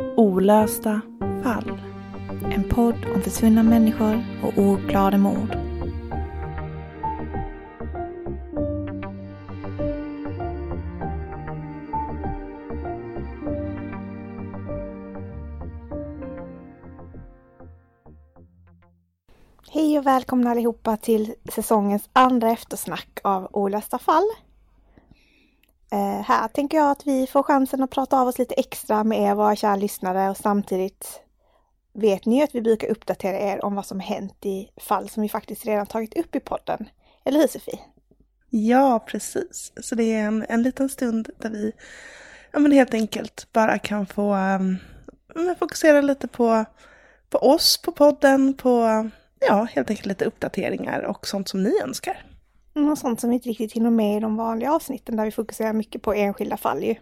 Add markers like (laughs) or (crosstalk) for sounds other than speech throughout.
Olösta fall. En podd om försvunna människor och ouppklarade mord. Hej och välkomna allihopa till säsongens andra eftersnack av Olösta fall. Eh, här tänker jag att vi får chansen att prata av oss lite extra med er våra kära lyssnare och samtidigt vet ni ju att vi brukar uppdatera er om vad som hänt i fall som vi faktiskt redan tagit upp i podden. Eller hur Sofie? Ja, precis. Så det är en, en liten stund där vi ja, men helt enkelt bara kan få um, fokusera lite på, på oss, på podden, på ja, helt enkelt lite uppdateringar och sånt som ni önskar. Mm, sånt som inte riktigt hinner med i de vanliga avsnitten där vi fokuserar mycket på enskilda fall ju.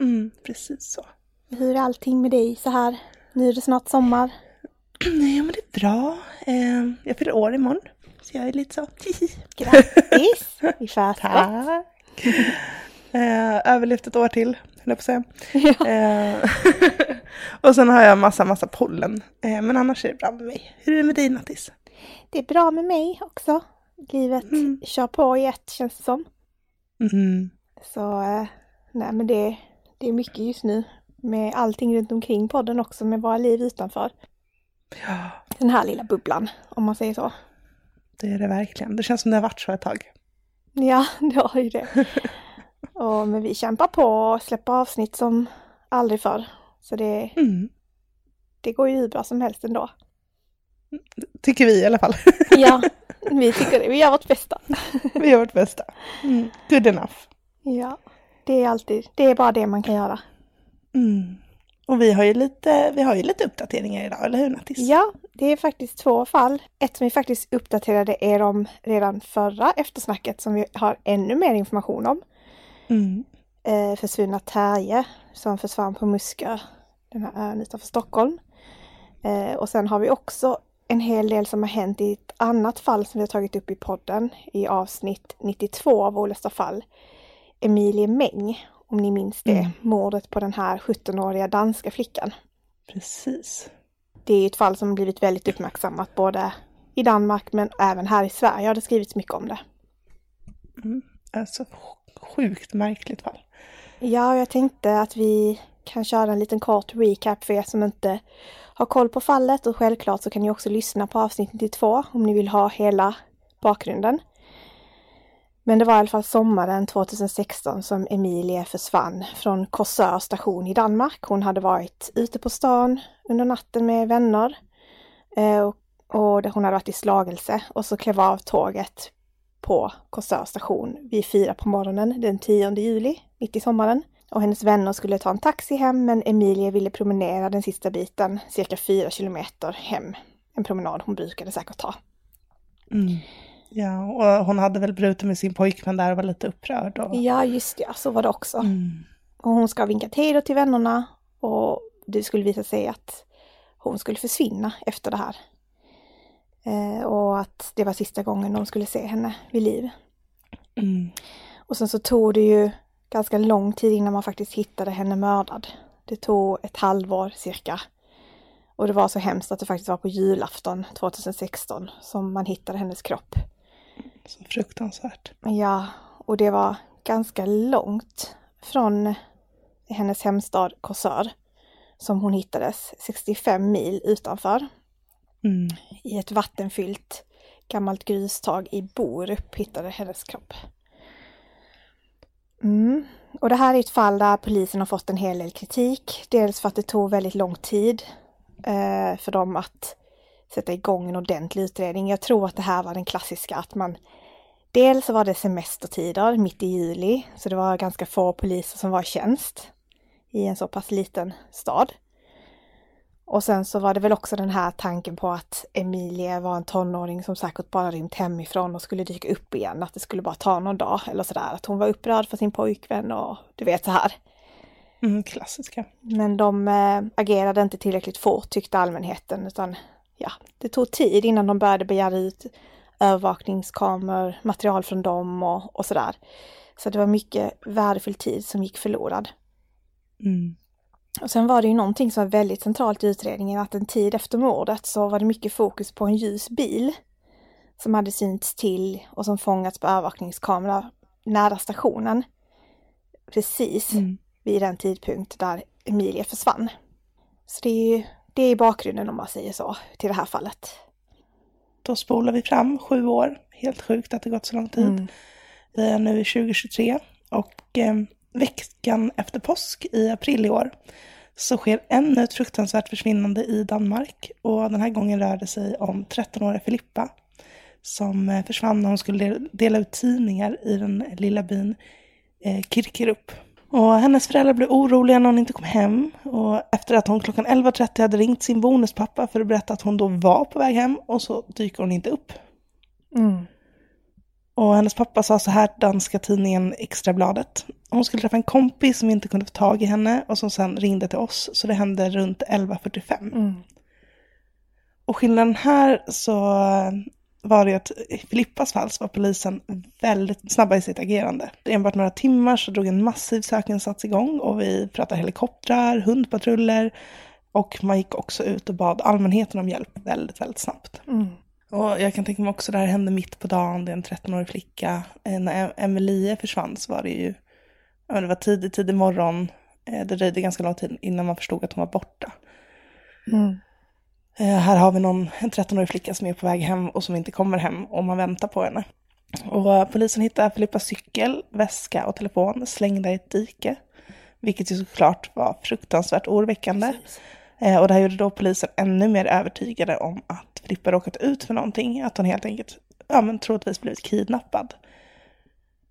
Mm, precis så. Hur är allting med dig så här? Nu är det snart sommar. (clears throat) Nej, men det är bra. Eh, jag fyller år imorgon. Så jag är lite så... Grattis! (laughs) I förskott! (laughs) Eh, överlevt ett år till, höll jag på att säga. Ja. Eh, (laughs) och sen har jag massa, massa pollen. Eh, men annars är det bra med mig. Hur är det med dig Nattis? Det är bra med mig också. Livet Mm. kör på i ett känns det som. Mm. Så eh, nej men det, det är mycket just nu. Med allting runt omkring podden också med våra liv utanför. Ja, Den här lilla bubblan om man säger så. det är det verkligen. Det känns som det har varit så ett tag. Ja, (laughs) det har ju det. (laughs) och, men vi kämpar på och släpper avsnitt som aldrig förr. Så det, Mm. det går ju hur bra som helst ändå. Tycker vi i alla fall. Ja, (laughs) (laughs) vi tycker det. Vi gör vårt bästa. (laughs) vi gör vårt bästa. Mm. Good enough. Ja, det är alltid, det är bara det man kan göra. Mm. Och vi har ju lite, vi har ju lite uppdateringar idag, eller hur Nattis? Ja, det är faktiskt två fall. Ett som vi faktiskt uppdaterade er om redan förra eftersnacket som vi har ännu mer information om. Mm. Eh, försvunna Terje som försvann på Muskö, den här ön utanför Stockholm. Eh, och sen har vi också en hel del som har hänt i ett annat fall som vi har tagit upp i podden i avsnitt 92 av Olösta fall. Emilie Meng, om ni minns det, Mm. mordet på den här 17-åriga danska flickan. Precis. Det är ett fall som blivit väldigt uppmärksammat både i Danmark men även här i Sverige har det skrivits mycket om det. Alltså sjukt märkligt fall. Ja, jag tänkte att vi kan köra en liten kort recap för er som inte ha koll på fallet och självklart så kan ni också lyssna på avsnitt 92 om ni vill ha hela bakgrunden. Men det var i alla fall sommaren 2016 som Emilie försvann från Korsör station i Danmark. Hon hade varit ute på stan under natten med vänner eh, och, och hon hade varit i slagelse och så klev av tåget på Korsör station vid fyra på morgonen den 10 juli, mitt i sommaren. Och hennes vänner skulle ta en taxi hem men Emilie ville promenera den sista biten, cirka fyra kilometer hem. En promenad hon brukade säkert ta. Mm. Ja, och hon hade väl brutit med sin pojkvän där och var lite upprörd. Och... Ja, just ja, så var det också. Mm. Och hon ska vinka hej till vännerna och det skulle visa sig att hon skulle försvinna efter det här. Eh, och att det var sista gången de skulle se henne vid liv. Mm. Och sen så tog det ju ganska lång tid innan man faktiskt hittade henne mördad. Det tog ett halvår cirka. Och det var så hemskt att det faktiskt var på julafton 2016 som man hittade hennes kropp. Så fruktansvärt. Ja, och det var ganska långt från hennes hemstad Korsör som hon hittades 65 mil utanför. Mm. I ett vattenfyllt gammalt grustag i Borup hittade hennes kropp. Mm. Och det här är ett fall där polisen har fått en hel del kritik. Dels för att det tog väldigt lång tid eh, för dem att sätta igång en ordentlig utredning. Jag tror att det här var den klassiska att man Dels var det semestertider mitt i juli, så det var ganska få poliser som var i tjänst i en så pass liten stad. Och sen så var det väl också den här tanken på att Emilie var en tonåring som säkert bara rymt hemifrån och skulle dyka upp igen, att det skulle bara ta någon dag eller sådär. Att hon var upprörd för sin pojkvän och du vet så här. Mm, klassiska. Men de äh, agerade inte tillräckligt fort tyckte allmänheten utan ja, det tog tid innan de började begära ut övervakningskameror, material från dem och, och sådär. Så det var mycket värdefull tid som gick förlorad. Mm. Och sen var det ju någonting som var väldigt centralt i utredningen att en tid efter mordet så var det mycket fokus på en ljus bil som hade synts till och som fångats på övervakningskamera nära stationen. Precis Mm. vid den tidpunkt där Emilia försvann. Så det är ju det är bakgrunden om man säger så till det här fallet. Då spolar vi fram sju år. Helt sjukt att det gått så lång tid. Mm. Vi är nu i 2023 och eh, veckan efter påsk i april i år så sker ännu ett fruktansvärt försvinnande i Danmark. Och den här gången rör det sig om 13-åriga Filippa som eh, försvann när hon skulle dela ut tidningar i den lilla byn eh, Kirkerup. Och hennes föräldrar blev oroliga när hon inte kom hem. Och efter att hon klockan 11.30 hade ringt sin bonuspappa för att berätta att hon då var på väg hem och så dyker hon inte upp. Mm. Och hennes pappa sa så här, danska tidningen Extrabladet. Hon skulle träffa en kompis som inte kunde få tag i henne och som sen ringde till oss. Så det hände runt 11.45. Mm. Och skillnaden här så var det att i Filippas fall så var polisen väldigt snabba i sitt agerande. Enbart några timmar så drog en massiv sökinsats igång och vi pratade helikoptrar, hundpatruller och man gick också ut och bad allmänheten om hjälp väldigt, väldigt snabbt. Mm. Och jag kan tänka mig också det här hände mitt på dagen, det är en 13-årig flicka. Eh, När Emelie försvann så var det ju, det var tidig, tidig morgon. Eh, Det dröjde ganska lång tid innan man förstod att hon var borta. Mm. Eh, Här har vi någon, en 13-årig flicka som är på väg hem och som inte kommer hem och man väntar på henne. Och polisen hittar Filippas cykel, väska och telefon slängda i ett dike. Vilket ju såklart var fruktansvärt oroväckande. Eh, Eh, och det här gjorde då polisen ännu mer övertygade om att Filippa råkat ut för någonting. Att hon helt enkelt, ja men troligtvis blivit kidnappad.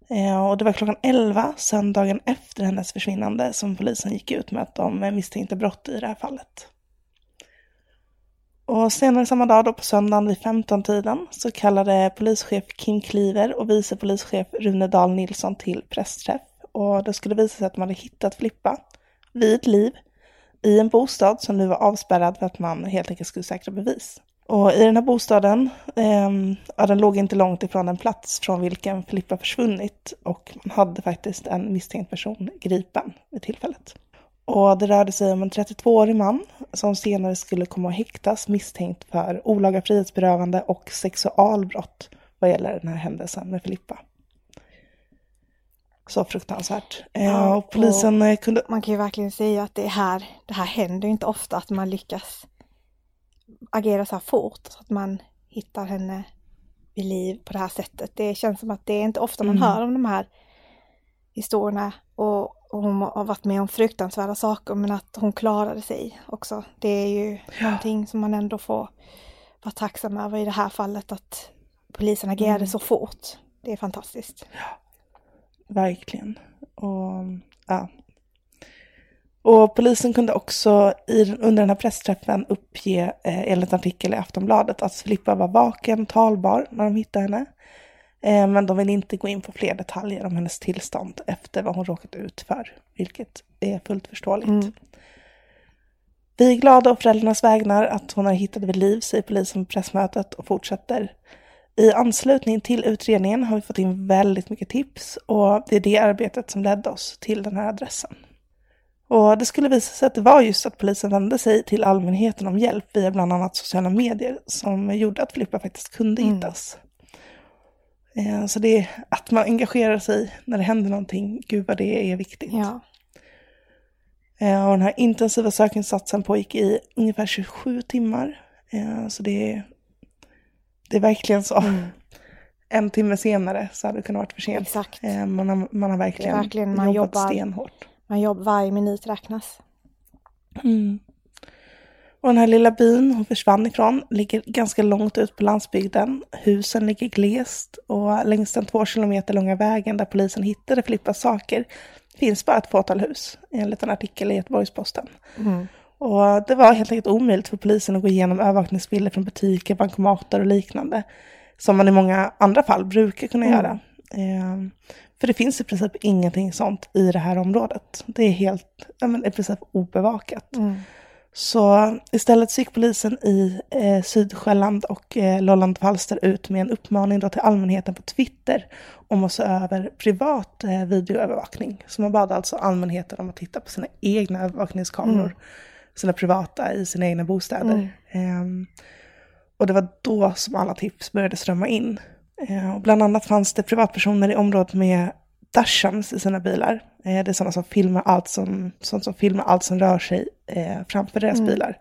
Eh, Och det var klockan 11, söndagen efter hennes försvinnande, som polisen gick ut med att de misstänkte brott i det här fallet. Och senare samma dag, då på söndagen vid 15-tiden, så kallade polischef Kim Kliver och vice polischef Rune Dahl Nilsson till pressträff. Och det skulle visa sig att man hade hittat Filippa vid liv i en bostad som nu var avspärrad för att man helt enkelt skulle säkra bevis. Och i den här bostaden, eh, ja, den låg inte långt ifrån den plats från vilken Filippa försvunnit och man hade faktiskt en misstänkt person gripen vid tillfället. Och det rörde sig om en 32-årig man som senare skulle komma att häktas misstänkt för olaga frihetsberövande och sexualbrott vad gäller den här händelsen med Filippa. Så fruktansvärt. Eh, Ja, och polisen eh, kunde Man kan ju verkligen säga att det här, det här händer ju inte ofta att man lyckas agera så här fort, så att man hittar henne vid liv på det här sättet. Det känns som att det är inte ofta man Mm. hör om de här historierna och, och hon har varit med om fruktansvärda saker men att hon klarade sig också. Det är ju någonting som man ändå får vara tacksam över i det här fallet att polisen agerade Mm. så fort. Det är fantastiskt. Verkligen. Och, ja. och polisen kunde också i, under den här pressträffen uppge, eh, enligt en artikel i Aftonbladet, att Filippa var vaken, talbar när de hittade henne. Eh, men de vill inte gå in på fler detaljer om hennes tillstånd efter vad hon råkat ut för, vilket är fullt förståeligt. Mm. Vi är glada å föräldrarnas vägnar att hon är hittad vid liv, säger polisen på pressmötet och fortsätter. I anslutning till utredningen har vi fått in väldigt mycket tips och det är det arbetet som ledde oss till den här adressen. Och det skulle visa sig att det var just att polisen vände sig till allmänheten om hjälp via bland annat sociala medier som gjorde att Filippa faktiskt kunde mm. hittas. Eh, så det är att man engagerar sig när det händer någonting, gud vad det är viktigt. Ja. Eh, och den här intensiva sökinsatsen pågick i ungefär 27 timmar. Eh, så det är, det är verkligen så. Mm. En timme senare så hade det kunnat vara för sent. Exakt. Man har, man har verkligen, verkligen man jobbat jobbar, stenhårt. Man jobbar, varje minut räknas. Mm. Och den här lilla byn hon försvann ifrån ligger ganska långt ut på landsbygden. Husen ligger glest och längs den två kilometer långa vägen där polisen hittade Filippas saker finns bara ett fåtal hus, enligt en artikel i Göteborgs-Posten. Mm. Och det var helt enkelt omöjligt för polisen att gå igenom övervakningsbilder från butiker, bankomater och liknande, som man i många andra fall brukar kunna mm. göra. Eh, för det finns i princip ingenting sånt i det här området. Det är helt, ja, men i princip obevakat. Mm. Så istället så gick polisen i eh, Sydsjälland och eh, Lolland Falster ut med en uppmaning då till allmänheten på Twitter om att se över privat eh, videoövervakning. Så man bad alltså allmänheten om att titta på sina egna övervakningskameror, mm. Sina privata i sina egna bostäder. Mm. Eh, och det var då som alla tips började strömma in. Eh, bland annat fanns det privatpersoner i området med dashams i sina bilar. Eh, det är sådana som filmar allt som, sånt som filmar allt som rör sig eh, framför deras mm. bilar.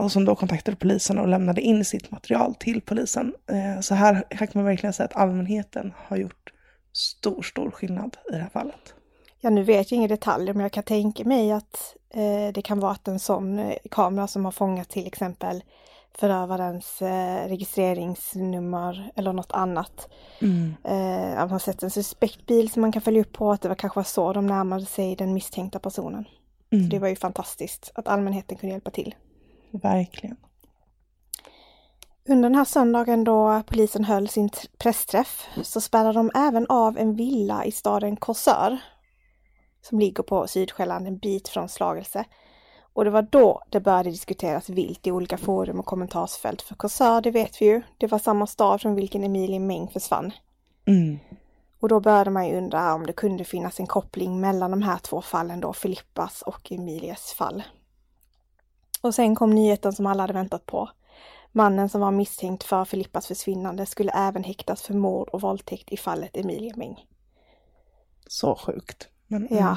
Och som då kontaktade polisen och lämnade in sitt material till polisen. Så här, här kan man verkligen säga att allmänheten har gjort stor, stor skillnad i det här fallet. Ja, nu vet jag inga detaljer, men jag kan tänka mig att det kan vara att en sån eh, kamera som har fångat till exempel förövarens eh, registreringsnummer eller något annat. Mm. Eh, att man sett en suspekt bil som man kan följa upp på, att det var kanske var så de närmade sig den misstänkta personen. Mm. Så det var ju fantastiskt att allmänheten kunde hjälpa till. Verkligen. Under den här söndagen då polisen höll sin pressträff så spärrade de även av en villa i staden Korsör som ligger på Sydsjälland en bit från Slagelse och det var då det började diskuteras vilt i olika forum och kommentarsfält. För Korsör, det vet vi ju, det var samma stad från vilken Emilie Meng försvann. Mm. Och då började man ju undra om det kunde finnas en koppling mellan de här två fallen då, Filippas och Emilies fall. Och sen kom nyheten som alla hade väntat på. Mannen som var misstänkt för Filippas försvinnande skulle även häktas för mord och våldtäkt i fallet Emilie Meng. Så sjukt. Men, ja, mm.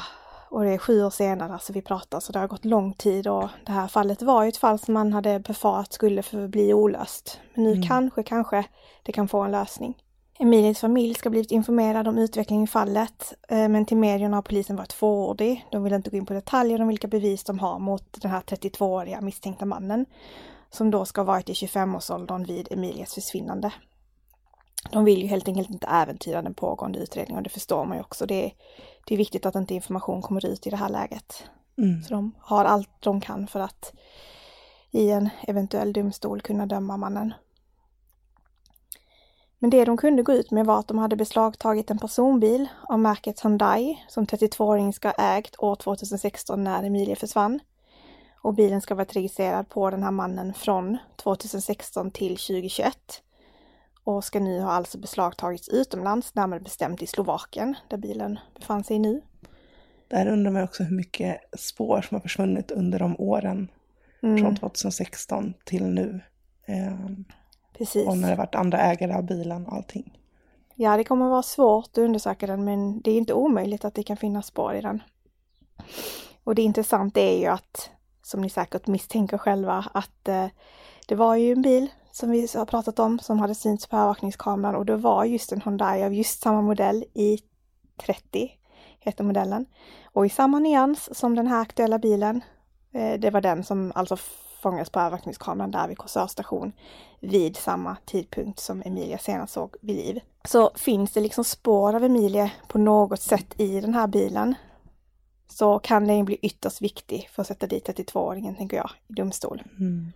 Och det är sju år senare, alltså vi pratar, så det har gått lång tid och det här fallet var ju ett fall som man hade befarat skulle förbli olöst. Men nu mm. kanske, kanske det kan få en lösning. Emilies familj ska blivit informerad om utvecklingen i fallet, eh, men till medierna har polisen varit fåordig. De vill inte gå in på detaljer om vilka bevis de har mot den här 32-åriga misstänkta mannen, som då ska ha varit i 25-årsåldern vid Emilias försvinnande. De vill ju helt enkelt inte äventyra den pågående utredningen och det förstår man ju också. Det är, det är viktigt att inte information kommer ut i det här läget. Mm. Så de har allt de kan för att i en eventuell domstol kunna döma mannen. Men det de kunde gå ut med var att de hade beslagtagit en personbil av märket Hyundai som 32-åringen ska ha ägt år 2016 när Emilia försvann. Och bilen ska varit registrerad på den här mannen från 2016 till 2021 och ska nu ha alltså beslagtagits utomlands, närmare bestämt i Slovakien, där bilen befann sig nu. Där undrar man också hur mycket spår som har försvunnit under de åren mm. från 2016 till nu. Eh, Precis. Och när det varit andra ägare av bilen och allting. Ja, det kommer vara svårt att undersöka den, men det är inte omöjligt att det kan finnas spår i den. Och det intressanta är ju att, som ni säkert misstänker själva, att eh, det var ju en bil som vi har pratat om som hade synts på övervakningskameran och det var just en Hyundai av just samma modell i 30 heter modellen. Och i samma nyans som den här aktuella bilen. Eh, det var den som alltså fångades på övervakningskameran där vid Korsör station vid samma tidpunkt som Emilia senast såg vid liv. Så finns det liksom spår av Emilia på något sätt i den här bilen så kan den bli ytterst viktig för att sätta dit 32-åringen, tänker jag, i domstol. Mm.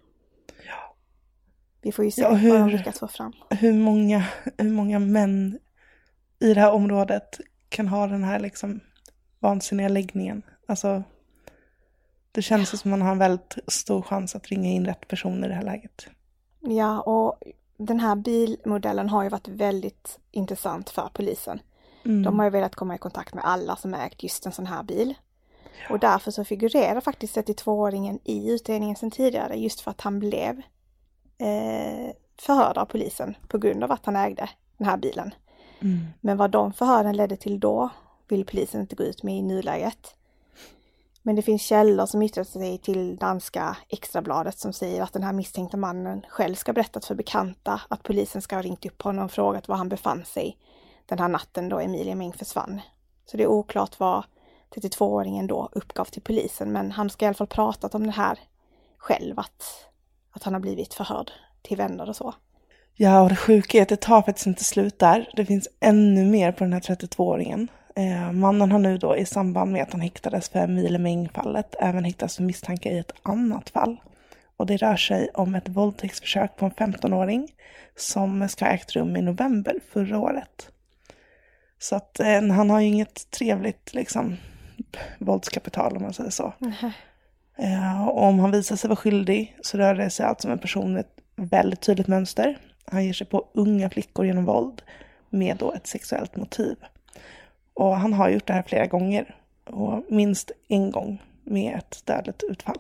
Vi får ju se Ja, vad hur- de lyckas få fram. hur många, hur många män i det här området kan ha den här liksom vansinniga läggningen. Alltså, det känns ju som man har en väldigt stor chans att ringa in rätt person i det här läget. Ja, och den här bilmodellen har ju varit väldigt intressant för polisen. Mm. De har ju velat komma i kontakt med alla som ägt just en sån här bil. Och därför så figurerar faktiskt 32-åringen i utredningen sedan tidigare just för att han blev eh, förhörd av polisen på grund av att han ägde den här bilen. Mm. Men vad de förhören ledde till då vill polisen inte gå ut med i nuläget. Men det finns källor som yttrar sig till danska Extrabladet som säger att den här misstänkta mannen själv ska berättat för bekanta att polisen ska ha ringt upp honom och frågat var han befann sig den här natten då Emilia Meng försvann. Så det är oklart vad 32-åringen då uppgav till polisen men han ska i alla fall pratat om det här själv att, att han har blivit förhörd till vänner och så. Ja, och det sjuka är att det tar faktiskt inte slut där. Det finns ännu mer på den här 32-åringen. Eh, mannen har nu då i samband med att han häktades för Emilie Meng-fallet även häktats för misstanke i ett annat fall. Och det rör sig om ett våldtäktsförsök på en 15-åring som ska ha ägt rum i november förra året. Så att eh, han har ju inget trevligt liksom våldskapital om man säger så. Eh, om han visar sig vara skyldig så rör det sig alltså om en person med ett väldigt tydligt mönster. Han ger sig på unga flickor genom våld med då ett sexuellt motiv. Och han har gjort det här flera gånger och minst en gång med ett dödligt utfall.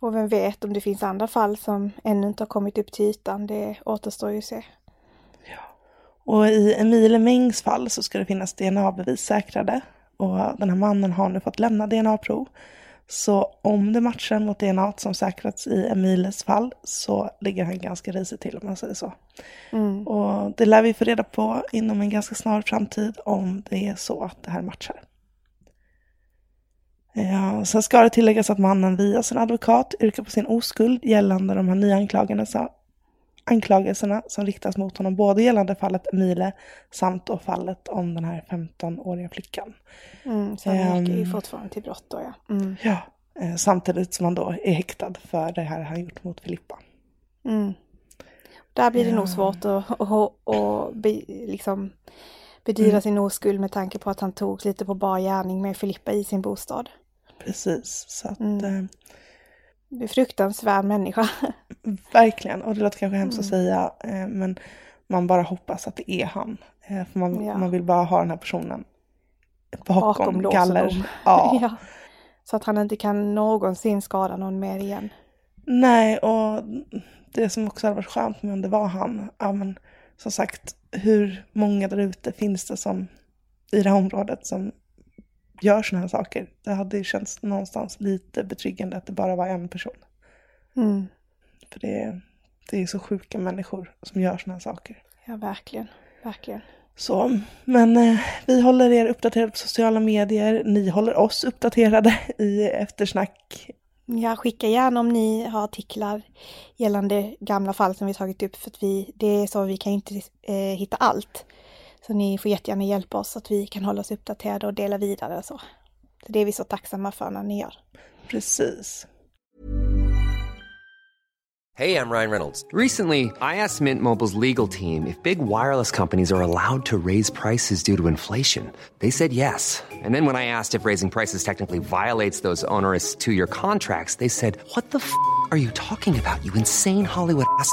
Och vem vet om det finns andra fall som ännu inte har kommit upp till ytan, det återstår ju att se. Och i Emilie Mengs fall så ska det finnas DNA-bevis säkrade. Och den här mannen har nu fått lämna DNA-prov. Så om det matchar mot DNA som säkrats i Emiles fall så ligger han ganska risigt till om man säger så. Mm. Och det lär vi få reda på inom en ganska snar framtid om det är så att det här matchar. Ja, sen ska det tilläggas att mannen via sin advokat yrkar på sin oskuld gällande de här nya anklagelserna, anklagelserna som riktas mot honom både gällande fallet Emile samt då fallet om den här 15-åriga flickan. Mm, så han nekar ju Ehm. fortfarande till brott då ja. Mm. Ja, eh, samtidigt som han då är häktad för det här han gjort mot Filippa. Mm. Där blir det Ja. nog svårt att, att, att be, liksom bedyra Mm. sin oskuld med tanke på att han tog lite på bar gärning med Filippa i sin bostad. Precis, så att Mm. Det är fruktansvärd människa. (laughs) Verkligen, och det låter kanske hemskt att Mm. säga, eh, men man bara hoppas att det är han. Eh, för man, Ja. man vill bara ha den här personen bakom, Bakom galler. (laughs) Ja. ja. Så att han inte kan någonsin skada någon mer igen. Nej, och det som också hade varit skönt med om det var han, ja men som sagt, hur många där ute finns det som i det här området som gör sådana här saker? Det hade ju känts någonstans lite betryggande att det bara var en person. Mm. För det, är- det är så sjuka människor som gör sådana här saker. Ja, verkligen. Verkligen. Så, men eh, vi håller er uppdaterade på sociala medier. Ni håller oss uppdaterade i eftersnack. Ja, skicka gärna om ni har artiklar gällande gamla fall som vi tagit upp för att vi, det är så vi kan inte eh, hitta allt. Så ni får jättegärna hjälpa oss så att vi kan hålla oss uppdaterade och dela vidare och så. Så det är vi så tacksamma för när ni gör. Precis. Hey, I'm Ryan Reynolds. Recently, I asked Mint Mobile's legal team if big wireless companies are allowed to raise prices due to inflation. They said yes. And then when I asked if raising prices technically violates those onerous two year contracts, they said, What the f are you talking about, you insane Hollywood ass?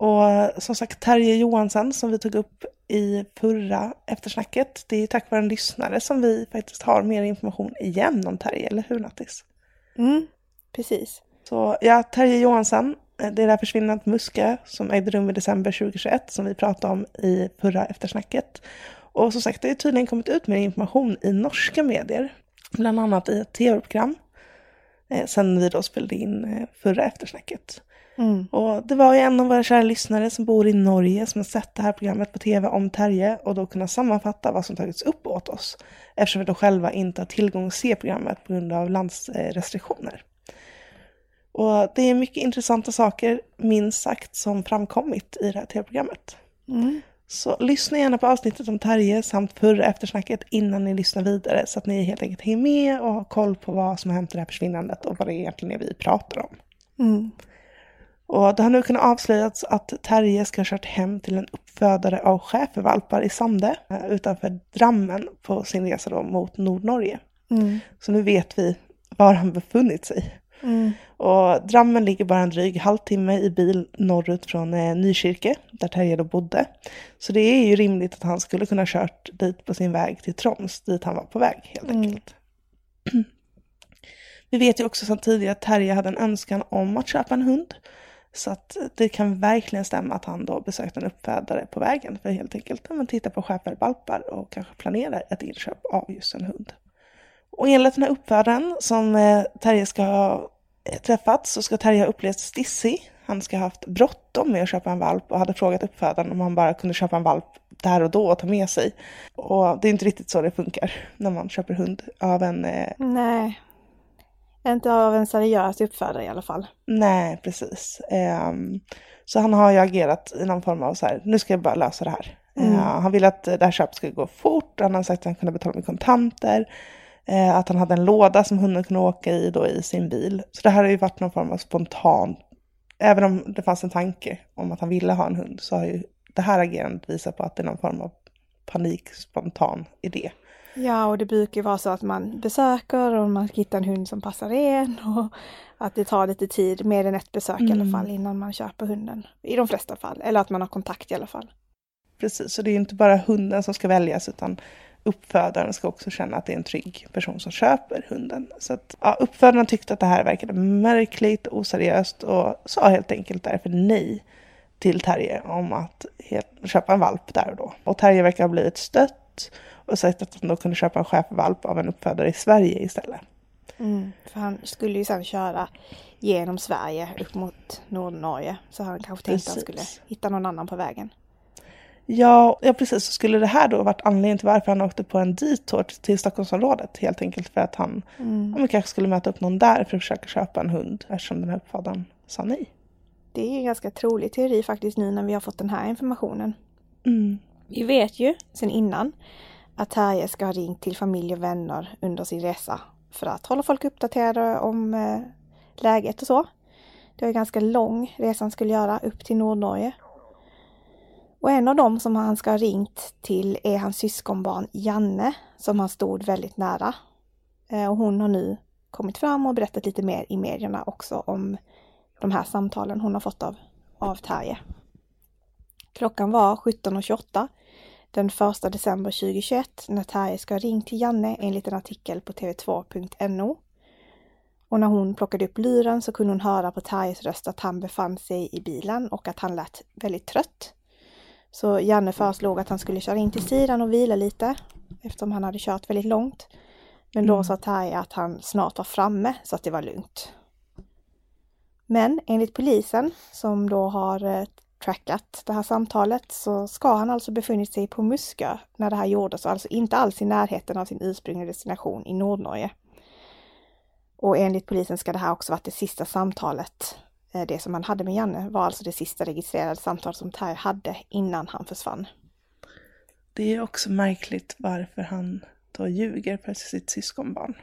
Och som sagt, Terje Johansson som vi tog upp i förra eftersnacket, det är tack vare en lyssnare som vi faktiskt har mer information igen om Terje, eller hur Nattis? Mm, precis. Så ja, Terje Johansson, det är det här försvinnandet Muskö som ägde rum i december 2021 som vi pratade om i förra eftersnacket. Och som sagt, det har tydligen kommit ut mer information i norska medier, bland annat i ett tv-program, eh, sen vi då spelade in eh, förra eftersnacket. Mm. Och det var ju en av våra kära lyssnare som bor i Norge som har sett det här programmet på tv om Terje och då kunnat sammanfatta vad som tagits upp åt oss. Eftersom vi då själva inte har tillgång att se programmet på grund av landsrestriktioner. Och det är mycket intressanta saker, minst sagt, som framkommit i det här tv-programmet. Mm. Så lyssna gärna på avsnittet om Terje samt förra eftersnacket innan ni lyssnar vidare så att ni helt enkelt hänger med och har koll på vad som har hänt i det här försvinnandet och vad det egentligen är vi pratar om. Mm. Och det har nu kunnat avslöjats att Terje ska ha kört hem till en uppfödare av schäfervalpar i Sande eh, utanför Drammen på sin resa då mot Nordnorge. Mm. Så nu vet vi var han befunnit sig. Mm. Och Drammen ligger bara en dryg halvtimme i bil norrut från eh, Nykirke, där Terje då bodde. Så det är ju rimligt att han skulle kunna kört dit på sin väg till Troms, dit han var på väg helt Mm. enkelt. (clears throat) Vi vet ju också sedan tidigare att Terje hade en önskan om att köpa en hund. Så att det kan verkligen stämma att han då besökte en uppfödare på vägen för helt enkelt att titta på schäfervalpar och kanske planerar ett inköp av just en hund. Och enligt den här uppfödaren som eh, Terje ska ha eh, träffat så ska Terje ha upplevt stissig. Han ska ha haft bråttom med att köpa en valp och hade frågat uppfödaren om han bara kunde köpa en valp där och då och ta med sig. Och det är inte riktigt så det funkar när man köper hund av en eh, Nej. Inte av en seriös uppfödare i alla fall. Nej, precis. Ehm, så han har ju agerat i någon form av så här, nu ska jag bara lösa det här. Mm. Eh, han ville att det här köpet skulle gå fort, han har sagt att han kunde betala med kontanter, eh, att han hade en låda som hunden kunde åka i då i sin bil. Så det här har ju varit någon form av spontan, även om det fanns en tanke om att han ville ha en hund, så har ju det här agerandet visat på att det är någon form av panik, spontan idé. Ja, och det brukar vara så att man besöker och man hittar en hund som passar en (laughs) och att det tar lite tid, mer än ett besök i alla Mm. fall, innan man köper hunden. I de flesta fall, eller att man har kontakt i alla fall. Precis, så det är inte bara hunden som ska väljas utan uppfödaren ska också känna att det är en trygg person som köper hunden. Så att, ja, uppfödaren tyckte att det här verkade märkligt och oseriöst och sa helt enkelt därför nej till Terje om att helt, köpa en valp där och då. Och Terje verkar ha blivit stött och sagt att han då kunde köpa en schäfervalp av en uppfödare i Sverige istället. Mm, för han skulle ju sedan köra genom Sverige upp mot Nordnorge. Så han kanske tänkte att han Precis. skulle hitta någon annan på vägen. Ja, ja, precis. Så skulle det här då varit anledningen till varför han åkte på en detour till Stockholmsområdet? Helt enkelt för att han Mm. ja, kanske skulle möta upp någon där för att försöka köpa en hund eftersom den här uppfödaren sa nej. Det är ju en ganska trolig teori faktiskt nu när vi har fått den här informationen. Mm. Vi vet ju sedan innan att Terje ska ha ringt till familj och vänner under sin resa för att hålla folk uppdaterade om eh, läget och så. Det var en ganska lång resa han skulle göra upp till Nordnorge. Och en av dem som han ska ha ringt till är hans syskonbarn Janne som han stod väldigt nära. Eh, och hon har nu kommit fram och berättat lite mer i medierna också om de här samtalen hon har fått av, av Terje. Klockan var 17.28 den 1 december 2021 när Terje ska ha ringt till Janne enligt en artikel på tv2.no. Och när hon plockade upp luren så kunde hon höra på Terjes röst att han befann sig i bilen och att han lät väldigt trött. Så Janne föreslog att han skulle köra in till sidan och vila lite eftersom han hade kört väldigt långt. Men då Mm. sa Terje att han snart var framme så att det var lugnt. Men enligt polisen som då har eh, trackat det här samtalet så ska han alltså befunnit sig på Muskö när det här gjordes, alltså inte alls i närheten av sin ursprungliga destination i Nordnorge. Och enligt polisen ska det här också varit det sista samtalet. Eh, det som han hade med Janne var alltså det sista registrerade samtal som Terje hade innan han försvann. Det är också märkligt varför han då ljuger för sitt syskonbarn.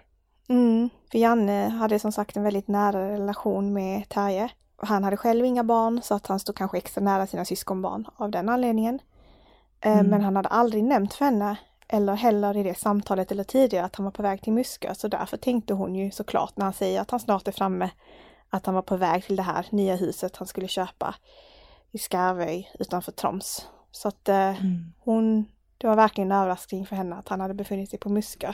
Mm, för Janne hade som sagt en väldigt nära relation med Terje. Han hade själv inga barn så att han stod kanske extra nära sina syskonbarn av den anledningen. Eh, mm. Men han hade aldrig nämnt för henne eller heller i det samtalet eller tidigare att han var på väg till Muskö. Så därför tänkte hon ju såklart när han säger att han snart är framme att han var på väg till det här nya huset han skulle köpa i Skarvöj utanför Troms. Så att eh, mm. hon, det var verkligen en överraskning för henne att han hade befunnit sig på Muskö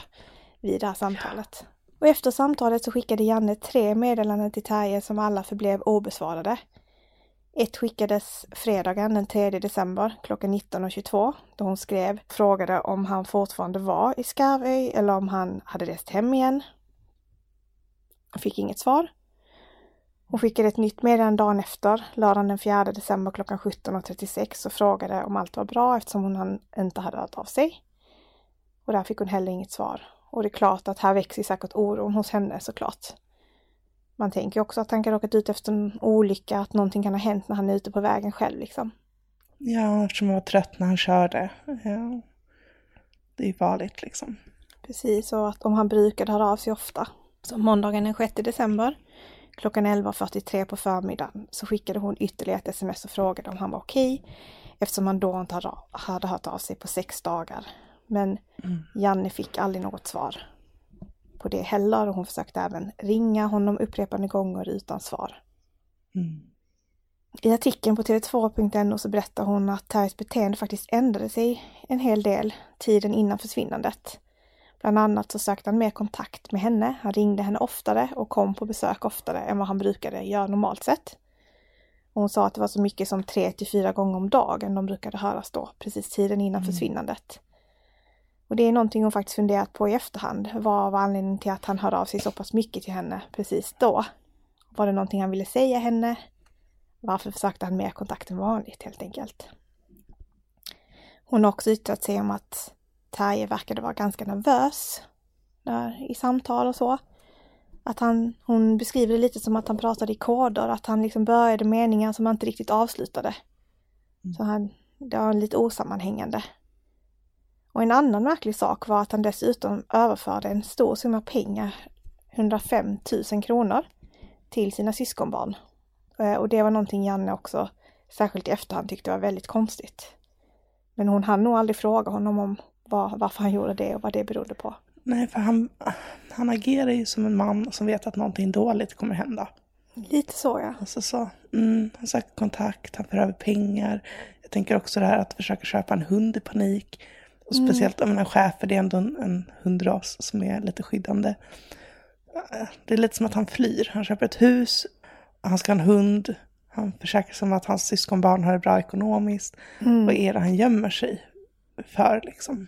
vid det här samtalet. Och efter samtalet så skickade Janne tre meddelanden till Terje som alla förblev obesvarade. Ett skickades fredagen den 3 december klockan 19.22 då hon skrev frågade om han fortfarande var i Skarvöj eller om han hade rest hem igen. Han fick inget svar. Hon skickade ett nytt meddelande dagen efter, lördagen den 4 december klockan 17.36 och frågade om allt var bra eftersom hon inte hade hört av sig. Och där fick hon heller inget svar. Och det är klart att här växer säkert oron hos henne såklart. Man tänker också att han kan råkat ut efter en olycka, att någonting kan ha hänt när han är ute på vägen själv liksom. Ja, eftersom han var trött när han körde. Ja. Det är farligt liksom. Precis, och att om han brukade höra av sig ofta. Så måndagen den 6 december klockan 11.43 på förmiddagen så skickade hon ytterligare ett sms och frågade om han var okej eftersom han då inte hade hört av sig på sex dagar. Men mm. Janne fick aldrig något svar på det heller och hon försökte även ringa honom upprepade gånger utan svar. Mm. I artikeln på tv2.no så berättar hon att Terjes beteende faktiskt ändrade sig en hel del tiden innan försvinnandet. Bland annat så sökte han mer kontakt med henne. Han ringde henne oftare och kom på besök oftare än vad han brukade göra normalt sett. Och hon sa att det var så mycket som tre till fyra gånger om dagen de brukade höras då, precis tiden innan mm. försvinnandet. Och det är någonting hon faktiskt funderat på i efterhand. Vad var anledningen till att han hörde av sig så pass mycket till henne precis då? Var det någonting han ville säga henne? Varför försökte han mer kontakt än vanligt helt enkelt? Hon har också yttrat sig om att Terje verkade vara ganska nervös där, i samtal och så. Att han, hon beskriver det lite som att han pratade i koder, att han liksom började meningar som han inte riktigt avslutade. Mm. Så han, det var lite osammanhängande. Och en annan märklig sak var att han dessutom överförde en stor summa pengar, 105 000 kronor, till sina syskonbarn. Eh, och det var någonting Janne också, särskilt i efterhand, tyckte var väldigt konstigt. Men hon hann nog aldrig fråga honom om var, varför han gjorde det och vad det berodde på. Nej, för han, han agerar ju som en man som vet att någonting dåligt kommer hända. Lite så ja. Alltså så, mm, han söker kontakt, han för över pengar. Jag tänker också det här att försöka köpa en hund i panik. Och mm. speciellt om en schäfer, det är ändå en, en hundras som är lite skyddande. Det är lite som att han flyr. Han köper ett hus, han ska ha en hund, han försäkrar sig om att hans syskonbarn har det bra ekonomiskt. Mm. Vad är det han gömmer sig för liksom?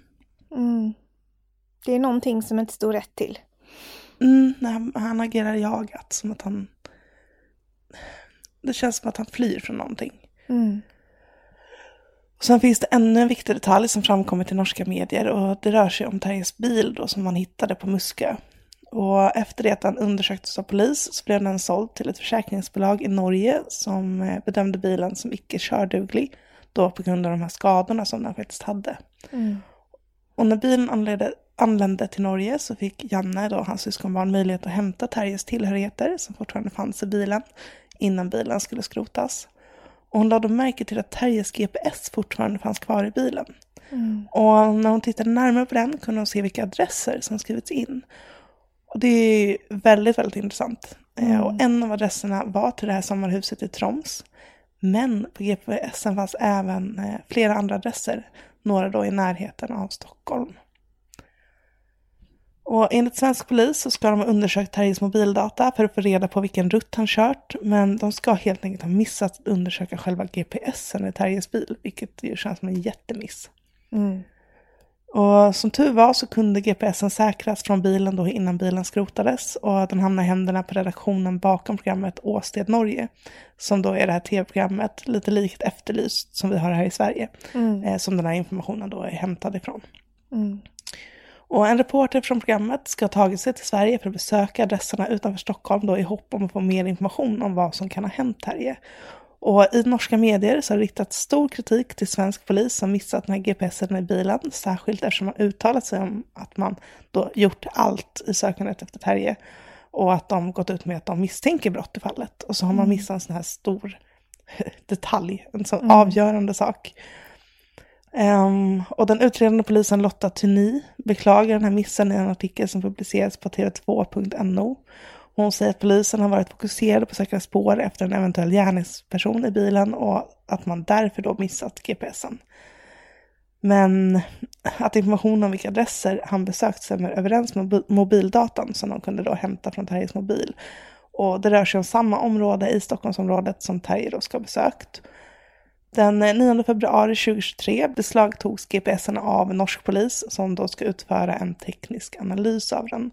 Mm. Det är någonting som inte står rätt till. Mm, han, han agerar jagat, som att han... Det känns som att han flyr från någonting. Mm. Sen finns det ännu en viktig detalj som framkommit i norska medier och det rör sig om Terjes bil då som man hittade på Muskö. Och efter det att han undersöktes av polis så blev den såld till ett försäkringsbolag i Norge som eh, bedömde bilen som icke körduglig då på grund av de här skadorna som den faktiskt hade. Mm. Och när bilen anlände, anlände till Norge så fick Janne, då hans syskonbarn, möjlighet att hämta Terjes tillhörigheter som fortfarande fanns i bilen innan bilen skulle skrotas. Och hon lade märke till att Terjes GPS fortfarande fanns kvar i bilen. Mm. Och när hon tittade närmare på den kunde hon se vilka adresser som skrivits in. Och det är väldigt, väldigt intressant. Eh, mm. Och en av adresserna var till det här sommarhuset i Troms. Men på GPSen fanns även eh, flera andra adresser, några då i närheten av Stockholm. Och enligt svensk polis så ska de ha undersökt Terjes mobildata för att få reda på vilken rutt han kört. Men de ska helt enkelt ha missat att undersöka själva GPSen i Terjes bil, vilket ju känns som en jättemiss. Mm. Och som tur var så kunde GPSen säkras från bilen då innan bilen skrotades och den hamnade i händerna på redaktionen bakom programmet Åsted Norge. Som då är det här tv-programmet, lite likt Efterlyst som vi har här i Sverige. Mm. Eh, som den här informationen då är hämtad ifrån. Mm. Och en reporter från programmet ska ha tagit sig till Sverige för att besöka adresserna utanför Stockholm då i hopp om att få mer information om vad som kan ha hänt Terje. Och i norska medier så har det riktats stor kritik till svensk polis som missat den här GPSen i bilen, särskilt eftersom man uttalat sig om att man då gjort allt i sökandet efter Terje och att de gått ut med att de misstänker brott i fallet. Och så har man missat en sån här stor (laughs) detalj, en sån Mm. avgörande sak. Um, och den utredande polisen Lotta Tuny beklagar den här missen i en artikel som publicerats på tv2.no. Hon säger att polisen har varit fokuserade på att söka spår efter en eventuell gärningsperson i bilen och att man därför då missat GPSen. Men att information om vilka adresser han besökt stämmer överens med mobildatan som de kunde då hämta från Terjes mobil. Och det rör sig om samma område i Stockholmsområdet som Terje då ska ha besökt. Den 9 februari 2023 beslagtogs GPSen av norsk polis som då ska utföra en teknisk analys av den.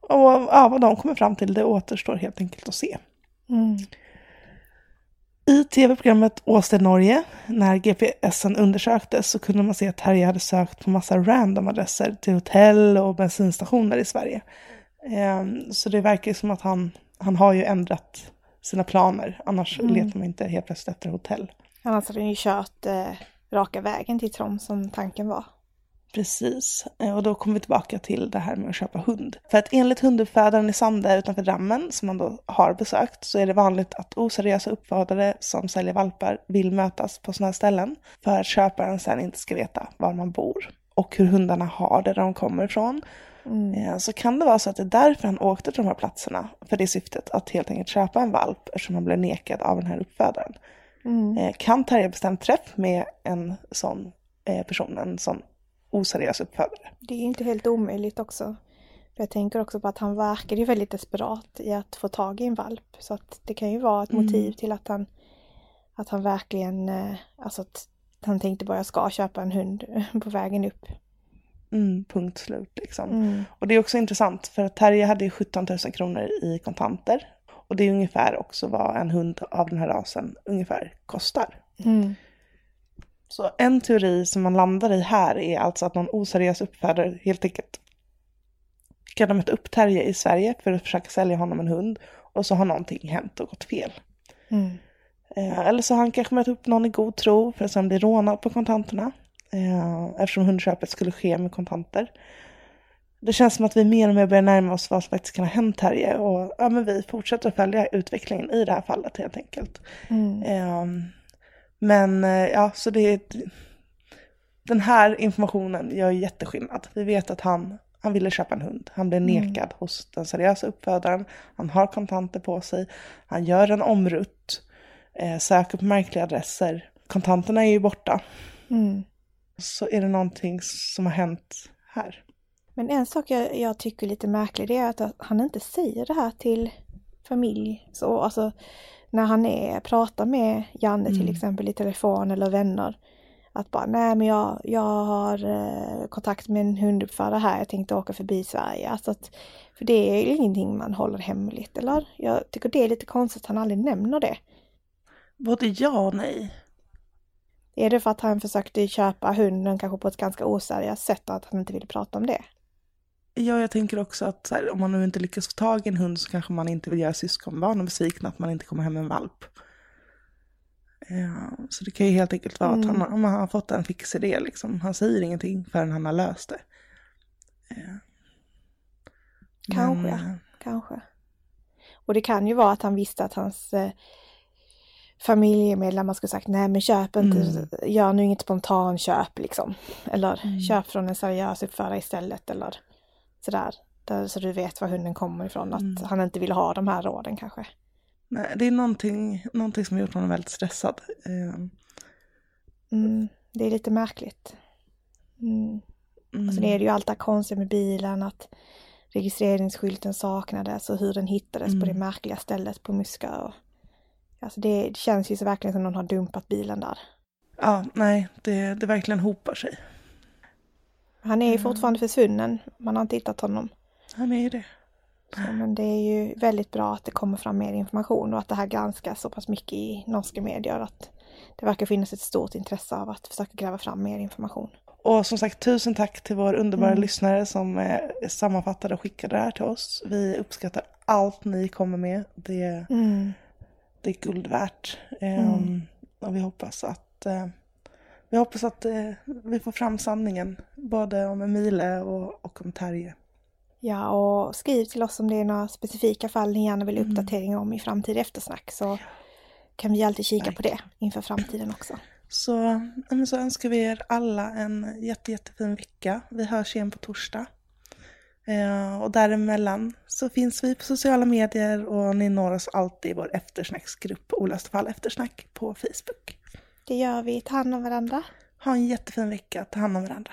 Och ja, vad de kommer fram till det återstår helt enkelt att se. Mm. I tv-programmet Åsted Norge, när GPSen undersöktes så kunde man se att Terje hade sökt på massa random adresser till hotell och bensinstationer i Sverige. Ehm, Så det verkar som att han, han har ju ändrat sina planer, annars Mm. letar man inte helt plötsligt efter hotell. Annars hade ju kört eh, raka vägen till Troms som tanken var. Precis, Eh, och då kommer vi tillbaka till det här med att köpa hund. För att enligt hunduppfödaren i Sande utanför Drammen, som man då har besökt, så är det vanligt att oseriösa uppfödare som säljer valpar vill mötas på sådana här ställen för att köparen sen inte ska veta var man bor och hur hundarna har det där de kommer ifrån. Eh, Så kan det vara så att det är därför han åkte till de här platserna, för det syftet att helt enkelt köpa en valp eftersom han blev nekad av den här uppfödaren. Mm. Eh, Kan Terje bestämt träff med en sån eh, person, en sån oseriös uppfödare? Det är inte helt omöjligt också. För jag tänker också på att han verkar ju väldigt desperat i att få tag i en valp. Så att det kan ju vara ett Mm. motiv till att han, att han verkligen, eh, alltså att han tänkte bara jag ska köpa en hund (laughs) på vägen upp. Mm, punkt slut liksom. Mm. Och det är också intressant för att Terje hade ju 17 000 kronor i kontanter. Och det är ungefär också vad en hund av den här rasen ungefär kostar. Mm. Så en teori som man landar i här är alltså att någon oseriös uppfödare helt enkelt kan ha mött upp Terje i Sverige för att försöka sälja honom en hund och så har någonting hänt och gått fel. Mm. Eh, eller så har han kanske mött upp någon i god tro för att sen bli rånad på kontanterna. Eh, eftersom hundköpet skulle ske med kontanter. Det känns som att vi mer och mer börjar närma oss vad som faktiskt kan ha hänt Terje. Och ja, men vi fortsätter att följa utvecklingen i det här fallet helt enkelt. Mm. Eh, men ja, så det är... Den här informationen gör jätteskillnad. Vi vet att han, han ville köpa en hund. Han blev nekad hos den seriösa uppfödaren. Han har kontanter på sig. Han gör en omrutt. Eh, söker på märkliga adresser. Kontanterna är ju borta. Mm. Så är det någonting som har hänt här. Men en sak jag, jag tycker är lite märklig det är att han inte säger det här till familj. Så, alltså, när han är, pratar med Janne till Mm. exempel i telefon eller vänner. Att bara, nej men jag, jag har eh, kontakt med en hunduppfödare här, jag tänkte åka förbi Sverige. Alltså att, för det är ju ingenting man håller hemligt, eller? Jag tycker det är lite konstigt att han aldrig nämner det. Både ja och nej. Är det för att han försökte köpa hunden kanske på ett ganska oseriöst sätt och att han inte ville prata om det? Ja, jag tänker också att här, om man nu inte lyckas få tag i en hund så kanske man inte vill göra syskonbarnen besvikna att man inte kommer hem med en valp. Ja, så det kan ju helt enkelt vara att Mm. han, om han har fått en fix idé liksom. Han säger ingenting förrän han har löst det. Ja. Kanske. Men, eh, Kanske. Och det kan ju vara att han visste att hans eh, familjemedlemmar skulle sagt nej men köp inte, Mm. gör nu inget spontanköp liksom. Eller Mm. köp från en seriös uppförare istället eller sådär. Där, så du vet var hunden kommer ifrån. Att Mm. han inte vill ha de här råden kanske. Nej, det är någonting, någonting som har gjort honom väldigt stressad. Eh, Mm, det är lite märkligt. Mm. mm. Och sen är det ju allt det här konstiga med bilen att registreringsskylten saknades och hur den hittades på det Mm. märkliga stället på Muska. Och, alltså det, det känns ju så verkligen som någon har dumpat bilen där. Ja, nej, det, det verkligen hopar sig. Han är ju Mm. fortfarande försvunnen. Man har inte hittat honom. Han är ju det. Så, men det är ju väldigt bra att det kommer fram mer information och att det här granskas så pass mycket i norska medier. Att det verkar finnas ett stort intresse av att försöka gräva fram mer information. Och som sagt, tusen tack till vår underbara Mm. lyssnare som eh, sammanfattade och skickade det här till oss. Vi uppskattar allt ni kommer med. Det, Mm. det är guld värt. Ehm, Mm. Och vi hoppas att, eh, vi, hoppas att eh, vi får fram sanningen. Både om Emile och, och om Terje. Ja, och skriv till oss om det är några specifika fall ni gärna vill Mm. uppdatering om i framtida eftersnack så kan vi alltid kika på det inför framtiden också. Så, så önskar vi er alla en jätte, jättefin vecka. Vi hörs igen på torsdag. Eh, och däremellan så finns vi på sociala medier och ni når oss alltid i vår eftersnacksgrupp Olösta fall eftersnack på Facebook. Det gör vi. Ta hand om varandra. Ha en jättefin vecka. Ta hand om varandra.